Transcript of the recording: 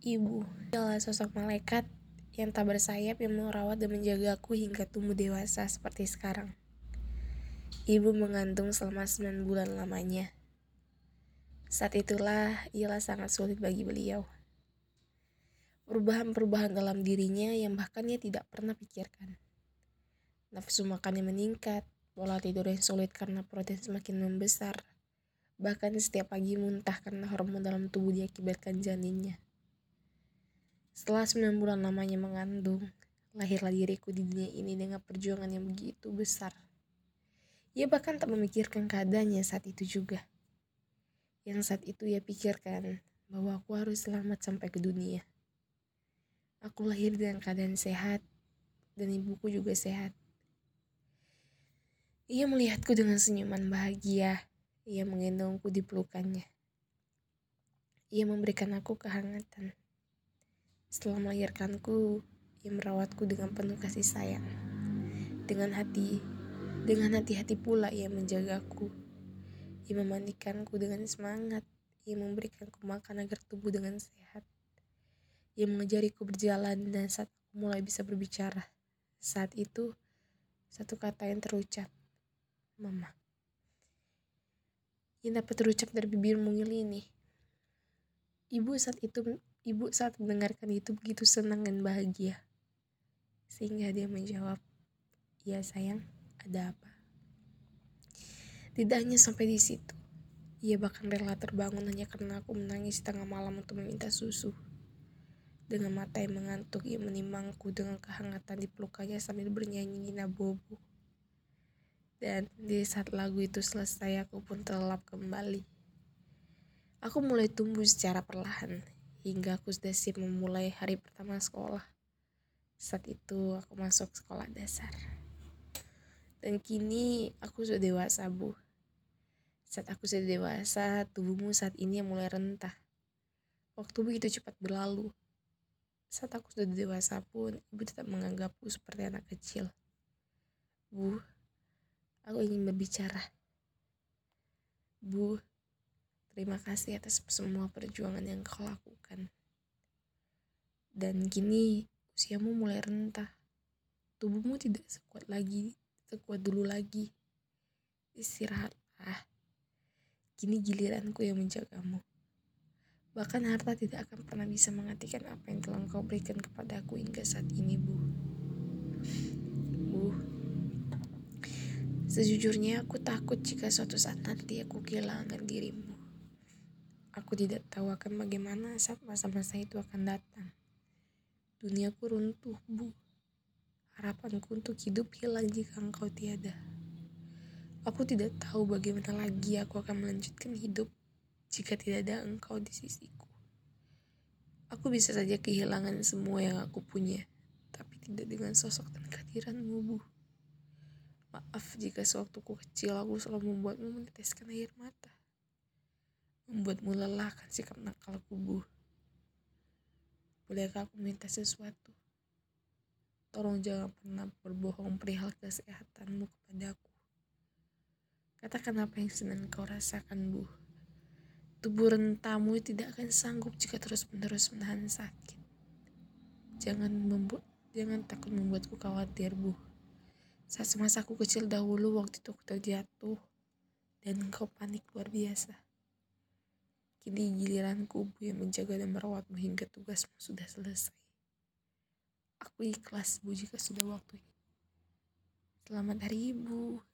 Ibu adalah sosok malaikat yang tak bersayap yang merawat dan menjagaku hingga tumbuh dewasa seperti sekarang. Ibu mengandung selama 9 bulan lamanya. Saat itulah ialah sangat sulit bagi beliau. Perubahan-perubahan dalam dirinya yang bahkan ia tidak pernah pikirkan. Nafsu makannya meningkat, pola tidur yang sulit karena protein semakin membesar. Bahkan setiap pagi muntah karena hormon dalam tubuh diakibatkan janinnya. Setelah 9 bulan lamanya mengandung, lahirlah diriku di dunia ini dengan perjuangan yang begitu besar. Ia bahkan tak memikirkan keadaannya saat itu juga. Yang saat itu ia pikirkan bahwa aku harus selamat sampai ke dunia. Aku lahir dengan keadaan sehat dan ibuku juga sehat. Ia melihatku dengan senyuman bahagia. Ia menggendongku di pelukannya. Ia memberikan aku kehangatan. Setelah melahirkanku, ia merawatku dengan penuh kasih sayang. Dengan hati, dengan hati-hati pula ia menjagaku. Ia memandikanku dengan semangat. Ia memberikanku makan agar tubuh dengan sehat. Ia mengajariku berjalan dan saat aku mulai bisa berbicara. Saat itu, satu kata yang terucap, Mama. Yang dapat terucap dari bibir mungil ini. Ibu saat itu Ibu saat mendengarkan itu begitu senang dan bahagia. Sehingga dia menjawab, "Ya sayang, ada apa?" Tidak hanya sampai di situ. Ia bahkan rela terbangun hanya karena aku menangis tengah malam untuk meminta susu. Dengan mata yang mengantuk, ia menimangku dengan kehangatan di pelukannya sambil bernyanyi Nina Bobo. Dan di saat lagu itu selesai, aku pun terlelap kembali. Aku mulai tumbuh secara perlahan, hingga aku sudah siap memulai hari pertama sekolah. Saat itu aku masuk sekolah dasar. Dan kini aku sudah dewasa, Bu. Saat aku sudah dewasa, tubuhmu saat ini yang mulai rentah. Waktu begitu cepat berlalu. Saat aku sudah dewasa pun, ibu tetap menganggapku seperti anak kecil. Bu, aku ingin berbicara. Bu, Terima kasih atas semua perjuangan yang kau lakukan. Dan kini usiamu mulai rentah. Tubuhmu tidak sekuat lagi, sekuat dulu lagi. Istirahatlah. Kini giliranku yang menjagamu. Bahkan harta tidak akan pernah bisa menggantikan apa yang telah kau berikan kepadaku hingga saat ini, Bu. Bu, sejujurnya aku takut jika suatu saat nanti aku kehilangan dirimu. Aku tidak tahu akan bagaimana saat masa-masa itu akan datang. Duniaku runtuh, Bu. Harapanku untuk hidup hilang jika engkau tiada. Aku tidak tahu bagaimana lagi aku akan melanjutkan hidup jika tidak ada engkau di sisiku. Aku bisa saja kehilangan semua yang aku punya, tapi tidak dengan sosok dan kehadiranmu, Bu. Maaf jika sewaktuku kecil aku selalu membuatmu meneteskan air mata membuatmu lelah kan sikap nakal kubu. Bolehkah aku minta sesuatu? Tolong jangan pernah berbohong perihal kesehatanmu kepadaku. Katakan apa yang sedang kau rasakan, Bu. Tubuh rentamu tidak akan sanggup jika terus-menerus menahan sakit. Jangan membuat, jangan takut membuatku khawatir, Bu. Saat semasa aku kecil dahulu, waktu itu aku terjatuh, dan kau panik luar biasa. Kini giliranku Bu yang menjaga dan merawatmu hingga tugasmu sudah selesai. Aku ikhlas Bu jika sudah waktunya. Selamat hari Ibu.